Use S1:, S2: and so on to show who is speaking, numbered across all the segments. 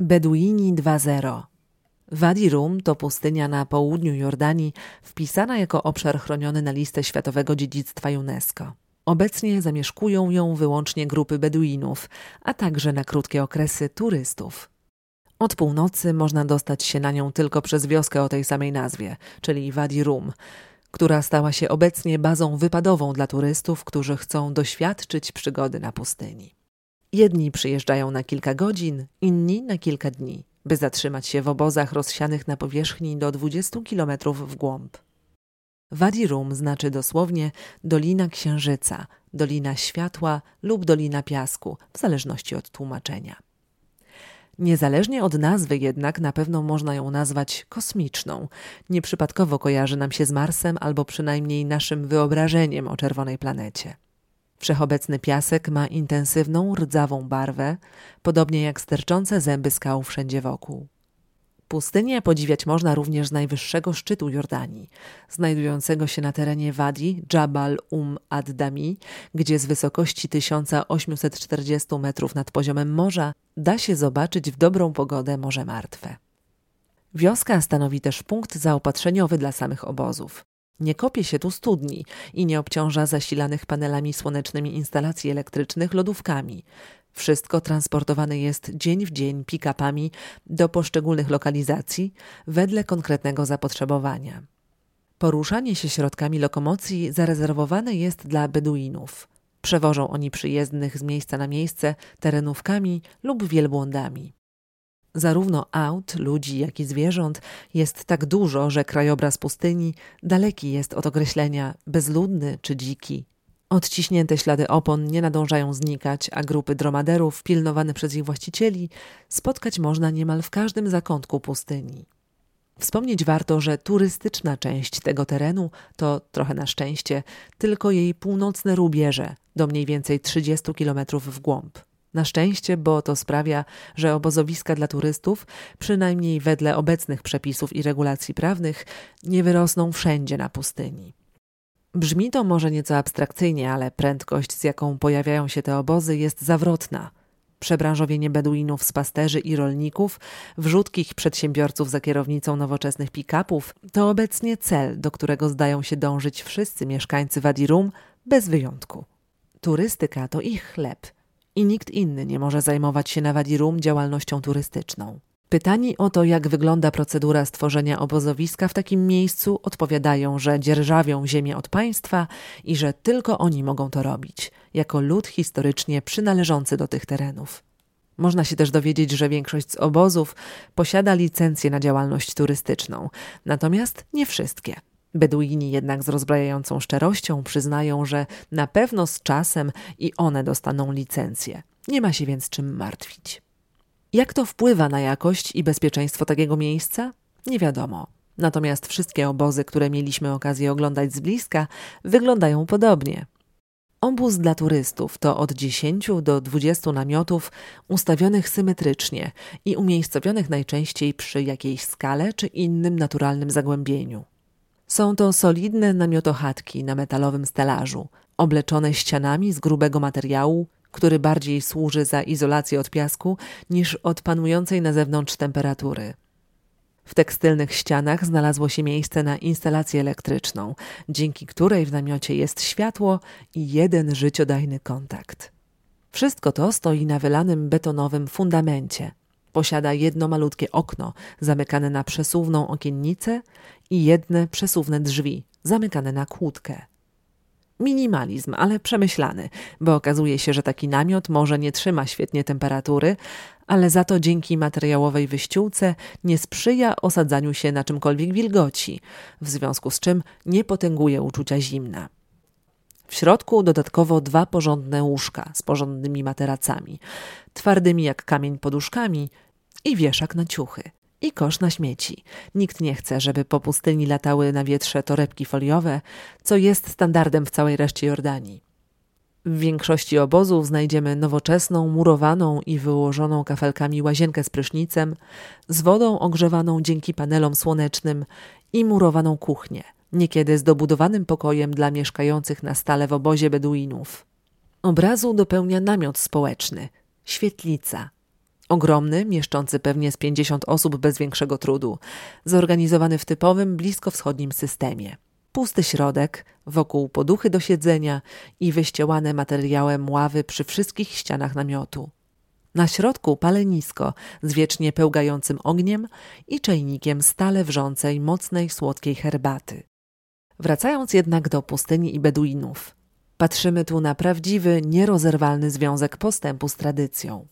S1: Beduini 2.0 Wadi Rum to pustynia na południu Jordanii, wpisana jako obszar chroniony na listę Światowego Dziedzictwa UNESCO. Obecnie zamieszkują ją wyłącznie grupy Beduinów, a także na krótkie okresy turystów. Od północy można dostać się na nią tylko przez wioskę o tej samej nazwie, czyli Wadi Rum, która stała się obecnie bazą wypadową dla turystów, którzy chcą doświadczyć przygody na pustyni. Jedni przyjeżdżają na kilka godzin, inni na kilka dni, by zatrzymać się w obozach rozsianych na powierzchni do 20 kilometrów w głąb. Wadi Rum znaczy dosłownie Dolina Księżyca, Dolina Światła lub Dolina Piasku, w zależności od tłumaczenia. Niezależnie od nazwy jednak na pewno można ją nazwać kosmiczną. Nieprzypadkowo kojarzy nam się z Marsem albo przynajmniej naszym wyobrażeniem o czerwonej planecie. Wszechobecny piasek ma intensywną, rdzawą barwę, podobnie jak sterczące zęby skał wszędzie wokół. Pustynię podziwiać można również z najwyższego szczytu Jordanii, znajdującego się na terenie Wadi Jabal Um ad-Dami, gdzie z wysokości 1840 metrów nad poziomem morza da się zobaczyć w dobrą pogodę Morze Martwe. Wioska stanowi też punkt zaopatrzeniowy dla samych obozów. Nie kopie się tu studni i nie obciąża zasilanych panelami słonecznymi instalacji elektrycznych lodówkami. Wszystko transportowane jest dzień w dzień pick-upami do poszczególnych lokalizacji wedle konkretnego zapotrzebowania. Poruszanie się środkami lokomocji zarezerwowane jest dla Beduinów. Przewożą oni przyjezdnych z miejsca na miejsce terenówkami lub wielbłądami. Zarówno aut, ludzi, jak i zwierząt jest tak dużo, że krajobraz pustyni daleki jest od określenia bezludny czy dziki. Odciśnięte ślady opon nie nadążają znikać, a grupy dromaderów, pilnowane przez ich właścicieli, spotkać można niemal w każdym zakątku pustyni. Wspomnieć warto, że turystyczna część tego terenu to, trochę na szczęście, tylko jej północne rubieże, do mniej więcej 30 km w głąb. Na szczęście, bo to sprawia, że obozowiska dla turystów, przynajmniej wedle obecnych przepisów i regulacji prawnych, nie wyrosną wszędzie na pustyni. Brzmi to może nieco abstrakcyjnie, ale prędkość, z jaką pojawiają się te obozy, jest zawrotna. Przebranżowienie Beduinów z pasterzy i rolników, wrzutkich przedsiębiorców za kierownicą nowoczesnych pick-upów to obecnie cel, do którego zdają się dążyć wszyscy mieszkańcy Wadi Rum bez wyjątku. Turystyka to ich chleb i nikt inny nie może zajmować się na Wadi Rum działalnością turystyczną. Pytani o to, jak wygląda procedura stworzenia obozowiska w takim miejscu, odpowiadają, że dzierżawią ziemię od państwa i że tylko oni mogą to robić, jako lud historycznie przynależący do tych terenów. Można się też dowiedzieć, że większość z obozów posiada licencję na działalność turystyczną, natomiast nie wszystkie. Beduini jednak z rozbrajającą szczerością przyznają, że na pewno z czasem i one dostaną licencję. Nie ma się więc czym martwić. Jak to wpływa na jakość i bezpieczeństwo takiego miejsca? Nie wiadomo. Natomiast wszystkie obozy, które mieliśmy okazję oglądać z bliska, wyglądają podobnie. Obóz dla turystów to od 10 do 20 namiotów ustawionych symetrycznie i umiejscowionych najczęściej przy jakiejś skale czy innym naturalnym zagłębieniu. Są to solidne namiotochatki na metalowym stelażu, obleczone ścianami z grubego materiału, który bardziej służy za izolację od piasku niż od panującej na zewnątrz temperatury. W tekstylnych ścianach znalazło się miejsce na instalację elektryczną, dzięki której w namiocie jest światło i jeden życiodajny kontakt. Wszystko to stoi na wylanym betonowym fundamencie. Posiada jedno malutkie okno zamykane na przesuwną okiennicę i jedne przesuwne drzwi zamykane na kłódkę. Minimalizm, ale przemyślany, bo okazuje się, że taki namiot może nie trzyma świetnie temperatury, ale za to dzięki materiałowej wyściółce nie sprzyja osadzaniu się na czymkolwiek wilgoci, w związku z czym nie potęguje uczucia zimna. W środku dodatkowo dwa porządne łóżka z porządnymi materacami, twardymi jak kamień poduszkami i wieszak na ciuchy i kosz na śmieci. Nikt nie chce, żeby po pustyni latały na wietrze torebki foliowe, co jest standardem w całej reszcie Jordanii. W większości obozów znajdziemy nowoczesną, murowaną i wyłożoną kafelkami łazienkę z prysznicem, z wodą ogrzewaną dzięki panelom słonecznym i murowaną kuchnię, niekiedy z dobudowanym pokojem dla mieszkających na stale w obozie Beduinów. Obrazu dopełnia namiot społeczny, świetlica, Ogromny, mieszczący pewnie z 50 osób bez większego trudu, zorganizowany w typowym bliskowschodnim systemie. Pusty środek, wokół poduchy do siedzenia i wyściełane materiałem ławy przy wszystkich ścianach namiotu. Na środku palenisko z wiecznie pełgającym ogniem i czajnikiem stale wrzącej, mocnej, słodkiej herbaty. Wracając jednak do pustyni i Beduinów, patrzymy tu na prawdziwy, nierozerwalny związek postępu z tradycją.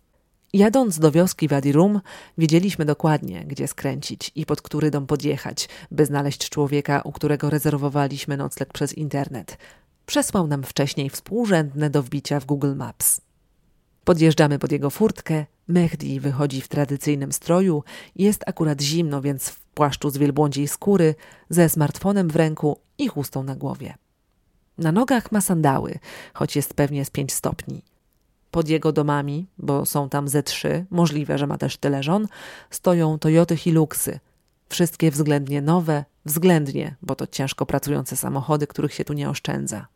S1: Jadąc do wioski Wadi Rum, wiedzieliśmy dokładnie, gdzie skręcić i pod który dom podjechać, by znaleźć człowieka, u którego rezerwowaliśmy nocleg przez internet. Przesłał nam wcześniej współrzędne do wbicia w Google Maps. Podjeżdżamy pod jego furtkę. Mehdi wychodzi w tradycyjnym stroju. Jest akurat zimno, więc w płaszczu z wielbłądziej skóry, ze smartfonem w ręku i chustą na głowie. Na nogach ma sandały, choć jest pewnie z pięć stopni. Pod jego domami, bo są tam ze trzy, możliwe, że ma też tyle żon, stoją Toyoty Hiluxy. Wszystkie względnie nowe, względnie, bo to ciężko pracujące samochody, których się tu nie oszczędza.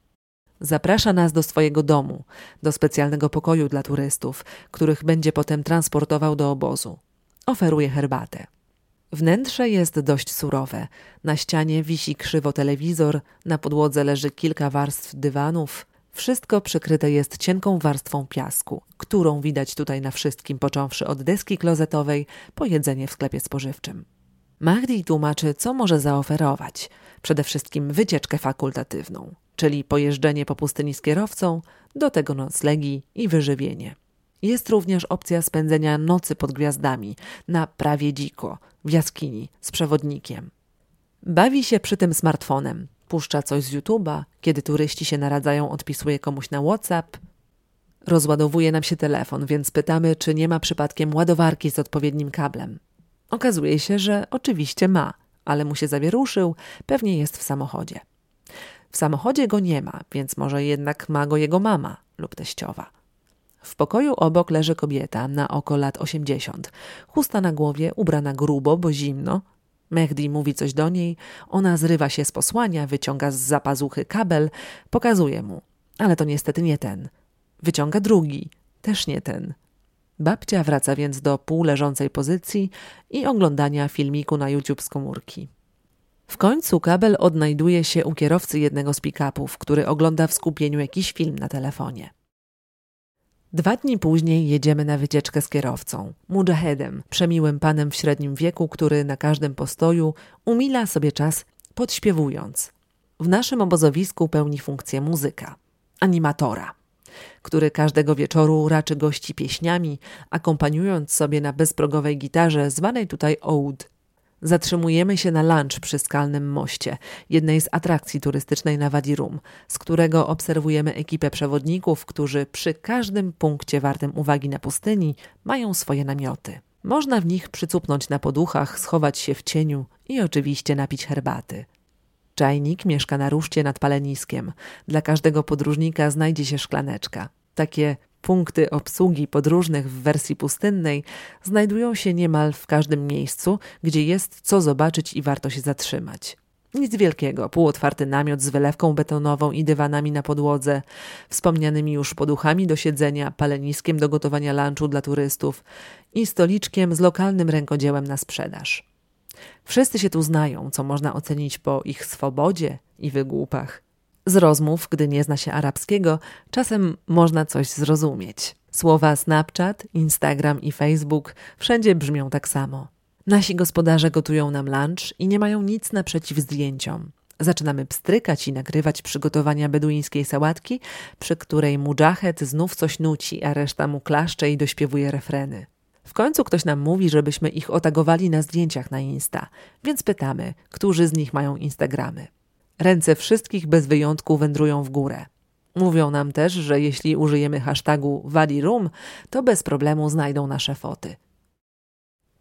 S1: Zaprasza nas do swojego domu, do specjalnego pokoju dla turystów, których będzie potem transportował do obozu. Oferuje herbatę. Wnętrze jest dość surowe. Na ścianie wisi krzywo telewizor, na podłodze leży kilka warstw dywanów. Wszystko przykryte jest cienką warstwą piasku, którą widać tutaj na wszystkim, począwszy od deski klozetowej po jedzenie w sklepie spożywczym. Mahdi tłumaczy, co może zaoferować. Przede wszystkim wycieczkę fakultatywną czyli pojeżdżenie po pustyni z kierowcą, do tego noclegi i wyżywienie. Jest również opcja spędzenia nocy pod gwiazdami, na prawie dziko, w jaskini, z przewodnikiem. Bawi się przy tym smartfonem, puszcza coś z YouTube'a, kiedy turyści się naradzają, odpisuje komuś na WhatsApp. Rozładowuje nam się telefon, więc pytamy, czy nie ma przypadkiem ładowarki z odpowiednim kablem. Okazuje się, że oczywiście ma, ale mu się zawieruszył, pewnie jest w samochodzie. W samochodzie go nie ma, więc może jednak ma go jego mama lub teściowa. W pokoju obok leży kobieta na oko lat osiemdziesiąt. Chusta na głowie, ubrana grubo, bo zimno. Mehdi mówi coś do niej, ona zrywa się z posłania, wyciąga z zapazuchy kabel, pokazuje mu. Ale to niestety nie ten. Wyciąga drugi, też nie ten. Babcia wraca więc do półleżącej pozycji i oglądania filmiku na YouTube z komórki. W końcu kabel odnajduje się u kierowcy jednego z pick-upów, który ogląda w skupieniu jakiś film na telefonie. Dwa dni później jedziemy na wycieczkę z kierowcą, mujahedem, przemiłym panem w średnim wieku, który na każdym postoju umila sobie czas podśpiewując. W naszym obozowisku pełni funkcję muzyka, animatora, który każdego wieczoru raczy gości pieśniami, akompaniując sobie na bezprogowej gitarze zwanej tutaj oud Zatrzymujemy się na lunch przy skalnym moście, jednej z atrakcji turystycznej na Wadi Rum, z którego obserwujemy ekipę przewodników, którzy przy każdym punkcie wartym uwagi na pustyni mają swoje namioty. Można w nich przycupnąć na poduchach, schować się w cieniu i oczywiście napić herbaty. Czajnik mieszka na ruszcie nad paleniskiem. Dla każdego podróżnika znajdzie się szklaneczka. Takie Punkty obsługi podróżnych w wersji pustynnej znajdują się niemal w każdym miejscu, gdzie jest co zobaczyć i warto się zatrzymać. Nic wielkiego, półotwarty namiot z wylewką betonową i dywanami na podłodze, wspomnianymi już poduchami do siedzenia, paleniskiem do gotowania lunchu dla turystów i stoliczkiem z lokalnym rękodziełem na sprzedaż. Wszyscy się tu znają, co można ocenić po ich swobodzie i wygłupach. Z rozmów, gdy nie zna się arabskiego, czasem można coś zrozumieć. Słowa Snapchat, Instagram i Facebook wszędzie brzmią tak samo. Nasi gospodarze gotują nam lunch i nie mają nic naprzeciw zdjęciom. Zaczynamy pstrykać i nagrywać przygotowania beduińskiej sałatki, przy której mudżahet znów coś nuci, a reszta mu klaszcze i dośpiewuje refreny. W końcu ktoś nam mówi, żebyśmy ich otagowali na zdjęciach na Insta, więc pytamy, którzy z nich mają Instagramy. Ręce wszystkich bez wyjątku wędrują w górę. Mówią nam też, że jeśli użyjemy hashtagu VadiRoom, to bez problemu znajdą nasze foty.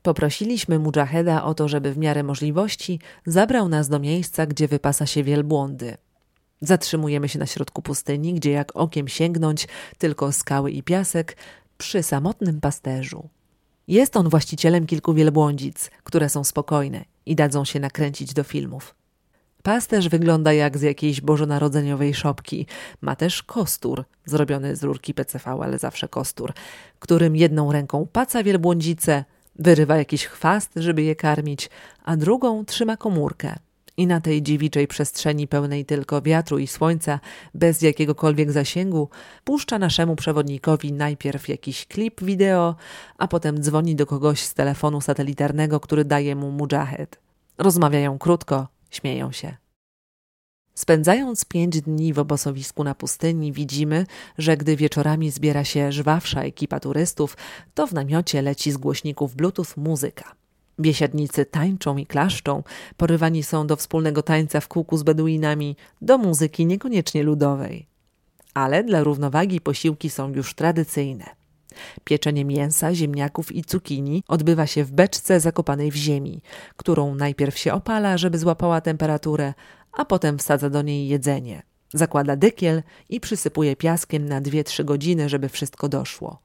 S1: Poprosiliśmy Mujaheda o to, żeby w miarę możliwości zabrał nas do miejsca, gdzie wypasa się wielbłądy. Zatrzymujemy się na środku pustyni, gdzie jak okiem sięgnąć tylko skały i piasek, przy samotnym pasterzu. Jest on właścicielem kilku wielbłądzic, które są spokojne i dadzą się nakręcić do filmów. Pasterz wygląda jak z jakiejś bożonarodzeniowej szopki. Ma też kostur, zrobiony z rurki PCV, ale zawsze kostur, którym jedną ręką paca wielbłądzice, wyrywa jakiś chwast, żeby je karmić, a drugą trzyma komórkę. I na tej dziewiczej przestrzeni pełnej tylko wiatru i słońca, bez jakiegokolwiek zasięgu, puszcza naszemu przewodnikowi najpierw jakiś klip wideo, a potem dzwoni do kogoś z telefonu satelitarnego, który daje mu mujahed. Rozmawiają krótko, śmieją się. Spędzając pięć dni w obozowisku na pustyni, widzimy, że gdy wieczorami zbiera się żwawsza ekipa turystów, to w namiocie leci z głośników Bluetooth muzyka. Biesiadnicy tańczą i klaszczą, porywani są do wspólnego tańca w kółku z beduinami, do muzyki niekoniecznie ludowej. Ale dla równowagi posiłki są już tradycyjne. Pieczenie mięsa, ziemniaków i cukinii odbywa się w beczce zakopanej w ziemi, którą najpierw się opala, żeby złapała temperaturę, a potem wsadza do niej jedzenie. Zakłada dykiel i przysypuje piaskiem na 2-3 godziny, żeby wszystko doszło.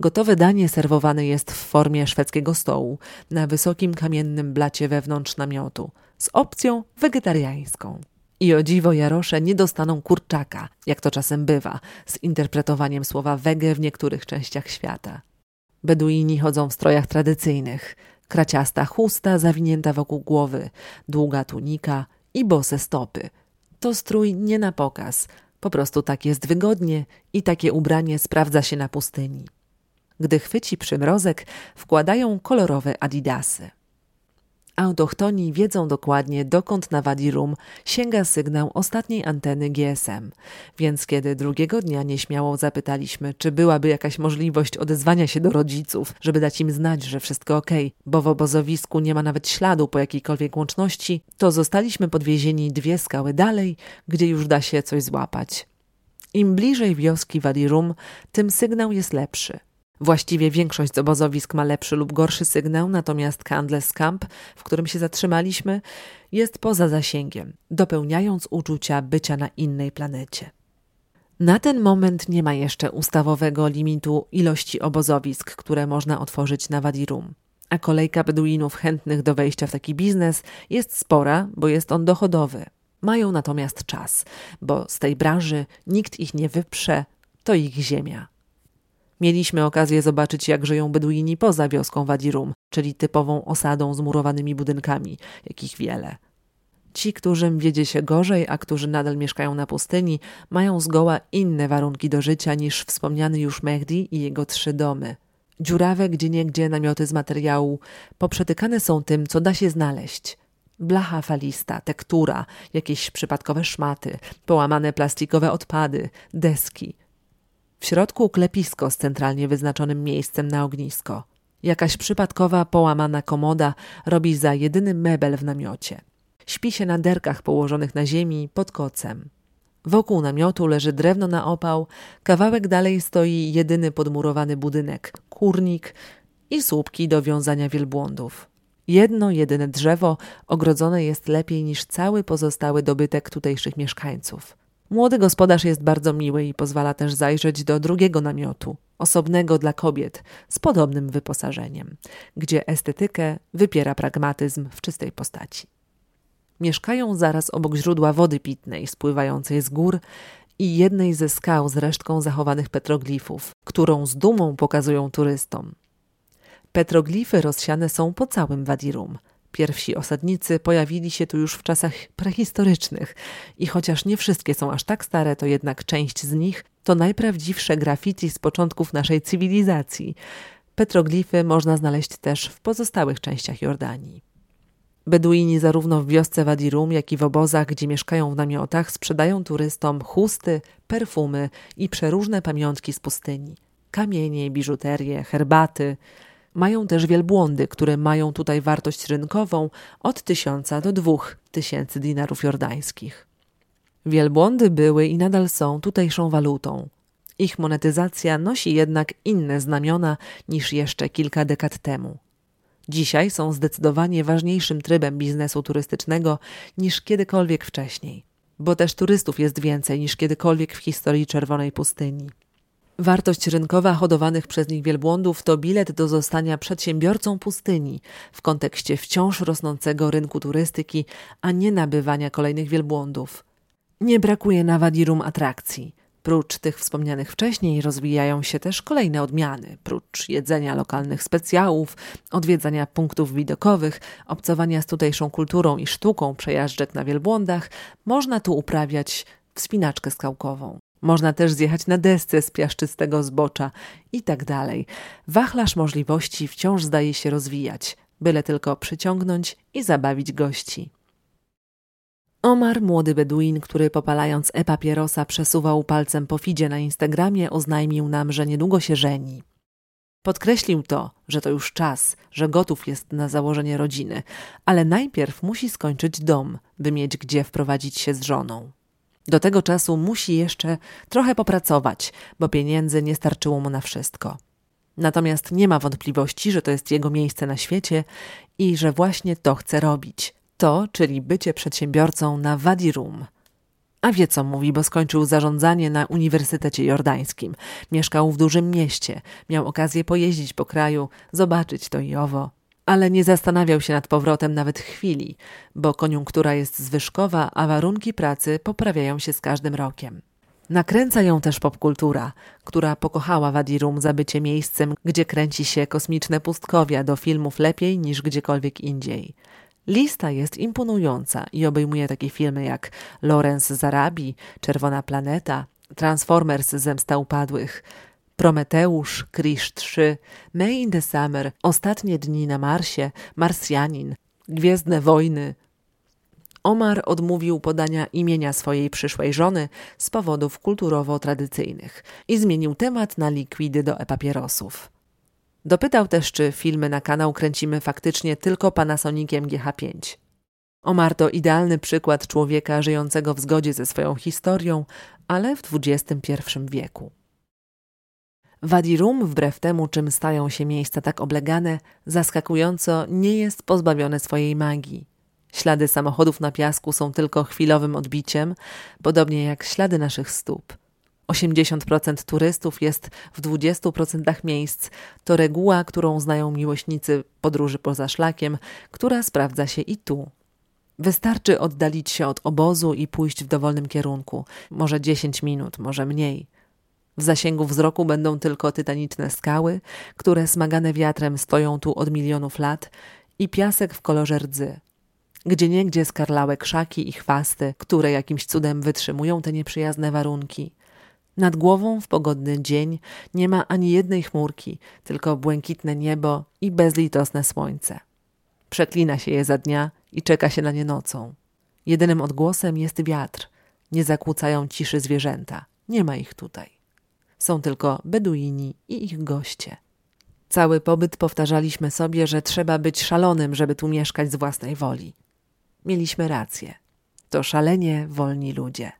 S1: Gotowe danie serwowane jest w formie szwedzkiego stołu na wysokim kamiennym blacie wewnątrz namiotu z opcją wegetariańską. I o dziwo Jarosze nie dostaną kurczaka, jak to czasem bywa, z interpretowaniem słowa wege w niektórych częściach świata. Beduini chodzą w strojach tradycyjnych. Kraciasta chusta zawinięta wokół głowy, długa tunika i bose stopy. To strój nie na pokaz, po prostu tak jest wygodnie i takie ubranie sprawdza się na pustyni. Gdy chwyci przymrozek, wkładają kolorowe adidasy. Autochtoni wiedzą dokładnie, dokąd na Wadi Rum. Sięga sygnał ostatniej anteny GSM, więc kiedy drugiego dnia nieśmiało zapytaliśmy, czy byłaby jakaś możliwość odezwania się do rodziców, żeby dać im znać, że wszystko ok, bo w obozowisku nie ma nawet śladu po jakiejkolwiek łączności, to zostaliśmy podwiezieni dwie skały dalej, gdzie już da się coś złapać. Im bliżej wioski Wadi Rum, tym sygnał jest lepszy – Właściwie większość z obozowisk ma lepszy lub gorszy sygnał, natomiast Candless Camp, w którym się zatrzymaliśmy, jest poza zasięgiem, dopełniając uczucia bycia na innej planecie. Na ten moment nie ma jeszcze ustawowego limitu ilości obozowisk, które można otworzyć na Wadirum. A kolejka beduinów chętnych do wejścia w taki biznes jest spora, bo jest on dochodowy. Mają natomiast czas, bo z tej branży nikt ich nie wyprze, to ich ziemia. Mieliśmy okazję zobaczyć, jak żyją Beduini poza wioską Wadirum, czyli typową osadą z murowanymi budynkami, jakich wiele. Ci, którym wiedzie się gorzej, a którzy nadal mieszkają na pustyni, mają zgoła inne warunki do życia niż wspomniany już Mehdi i jego trzy domy. Dziurawe gdzieniegdzie namioty z materiału poprzetykane są tym, co da się znaleźć. Blacha falista, tektura, jakieś przypadkowe szmaty, połamane plastikowe odpady, deski, w środku klepisko z centralnie wyznaczonym miejscem na ognisko. Jakaś przypadkowa, połamana komoda robi za jedyny mebel w namiocie. Śpi się na derkach położonych na ziemi pod kocem. Wokół namiotu leży drewno na opał, kawałek dalej stoi jedyny podmurowany budynek, kurnik i słupki do wiązania wielbłądów. Jedno, jedyne drzewo ogrodzone jest lepiej niż cały pozostały dobytek tutejszych mieszkańców. Młody gospodarz jest bardzo miły i pozwala też zajrzeć do drugiego namiotu, osobnego dla kobiet, z podobnym wyposażeniem, gdzie estetykę wypiera pragmatyzm w czystej postaci. Mieszkają zaraz obok źródła wody pitnej spływającej z gór i jednej ze skał z resztką zachowanych petroglifów, którą z dumą pokazują turystom. Petroglify rozsiane są po całym Wadirum – Pierwsi osadnicy pojawili się tu już w czasach prehistorycznych i chociaż nie wszystkie są aż tak stare, to jednak część z nich to najprawdziwsze graffiti z początków naszej cywilizacji. Petroglify można znaleźć też w pozostałych częściach Jordanii. Beduini zarówno w wiosce Wadirum, jak i w obozach, gdzie mieszkają w namiotach, sprzedają turystom chusty, perfumy i przeróżne pamiątki z pustyni. Kamienie, biżuterię, herbaty – mają też wielbłądy, które mają tutaj wartość rynkową od tysiąca do dwóch tysięcy dinarów jordańskich. Wielbłądy były i nadal są tutejszą walutą. Ich monetyzacja nosi jednak inne znamiona niż jeszcze kilka dekad temu. Dzisiaj są zdecydowanie ważniejszym trybem biznesu turystycznego niż kiedykolwiek wcześniej, bo też turystów jest więcej niż kiedykolwiek w historii Czerwonej Pustyni. Wartość rynkowa hodowanych przez nich wielbłądów to bilet do zostania przedsiębiorcą pustyni w kontekście wciąż rosnącego rynku turystyki, a nie nabywania kolejnych wielbłądów. Nie brakuje na Wadirum atrakcji. Prócz tych wspomnianych wcześniej rozwijają się też kolejne odmiany. Prócz jedzenia lokalnych specjałów, odwiedzania punktów widokowych, obcowania z tutejszą kulturą i sztuką przejażdżek na wielbłądach, można tu uprawiać wspinaczkę skałkową. Można też zjechać na desce z piaszczystego zbocza i tak dalej. Wachlarz możliwości wciąż zdaje się rozwijać, byle tylko przyciągnąć i zabawić gości. Omar, młody Beduin, który popalając e-papierosa przesuwał palcem po fidzie na Instagramie, oznajmił nam, że niedługo się żeni. Podkreślił to, że to już czas, że gotów jest na założenie rodziny, ale najpierw musi skończyć dom, by mieć gdzie wprowadzić się z żoną. Do tego czasu musi jeszcze trochę popracować, bo pieniędzy nie starczyło mu na wszystko. Natomiast nie ma wątpliwości, że to jest jego miejsce na świecie i że właśnie to chce robić. To, czyli bycie przedsiębiorcą na Wadi Rum. A wie co mówi, bo skończył zarządzanie na Uniwersytecie Jordańskim. Mieszkał w dużym mieście, miał okazję pojeździć po kraju, zobaczyć to i owo ale nie zastanawiał się nad powrotem nawet chwili, bo koniunktura jest zwyżkowa, a warunki pracy poprawiają się z każdym rokiem. Nakręca ją też popkultura, która pokochała Wadirum za bycie miejscem, gdzie kręci się kosmiczne pustkowia do filmów lepiej niż gdziekolwiek indziej. Lista jest imponująca i obejmuje takie filmy jak Lorenz z Arabii, Czerwona Planeta, Transformers Zemsta Upadłych, Prometeusz, Krisz 3, May in the Summer, Ostatnie dni na Marsie, Marsjanin, Gwiezdne Wojny. Omar odmówił podania imienia swojej przyszłej żony z powodów kulturowo-tradycyjnych i zmienił temat na likwidy do e-papierosów. Dopytał też, czy filmy na kanał kręcimy faktycznie tylko Panasoniciem GH5. Omar to idealny przykład człowieka żyjącego w zgodzie ze swoją historią, ale w XXI wieku. Wadi Rum, wbrew temu, czym stają się miejsca tak oblegane, zaskakująco nie jest pozbawione swojej magii. Ślady samochodów na piasku są tylko chwilowym odbiciem, podobnie jak ślady naszych stóp. 80% turystów jest w 20% miejsc. To reguła, którą znają miłośnicy podróży poza szlakiem, która sprawdza się i tu. Wystarczy oddalić się od obozu i pójść w dowolnym kierunku, może 10 minut, może mniej. W zasięgu wzroku będą tylko tytaniczne skały, które smagane wiatrem stoją tu od milionów lat i piasek w kolorze rdzy. Gdzie niegdzie skarlałe krzaki i chwasty, które jakimś cudem wytrzymują te nieprzyjazne warunki. Nad głową w pogodny dzień nie ma ani jednej chmurki, tylko błękitne niebo i bezlitosne słońce. Przeklina się je za dnia i czeka się na nie nocą. Jedynym odgłosem jest wiatr. Nie zakłócają ciszy zwierzęta. Nie ma ich tutaj. Są tylko Beduini i ich goście. Cały pobyt powtarzaliśmy sobie, że trzeba być szalonym, żeby tu mieszkać z własnej woli. Mieliśmy rację. To szalenie wolni ludzie.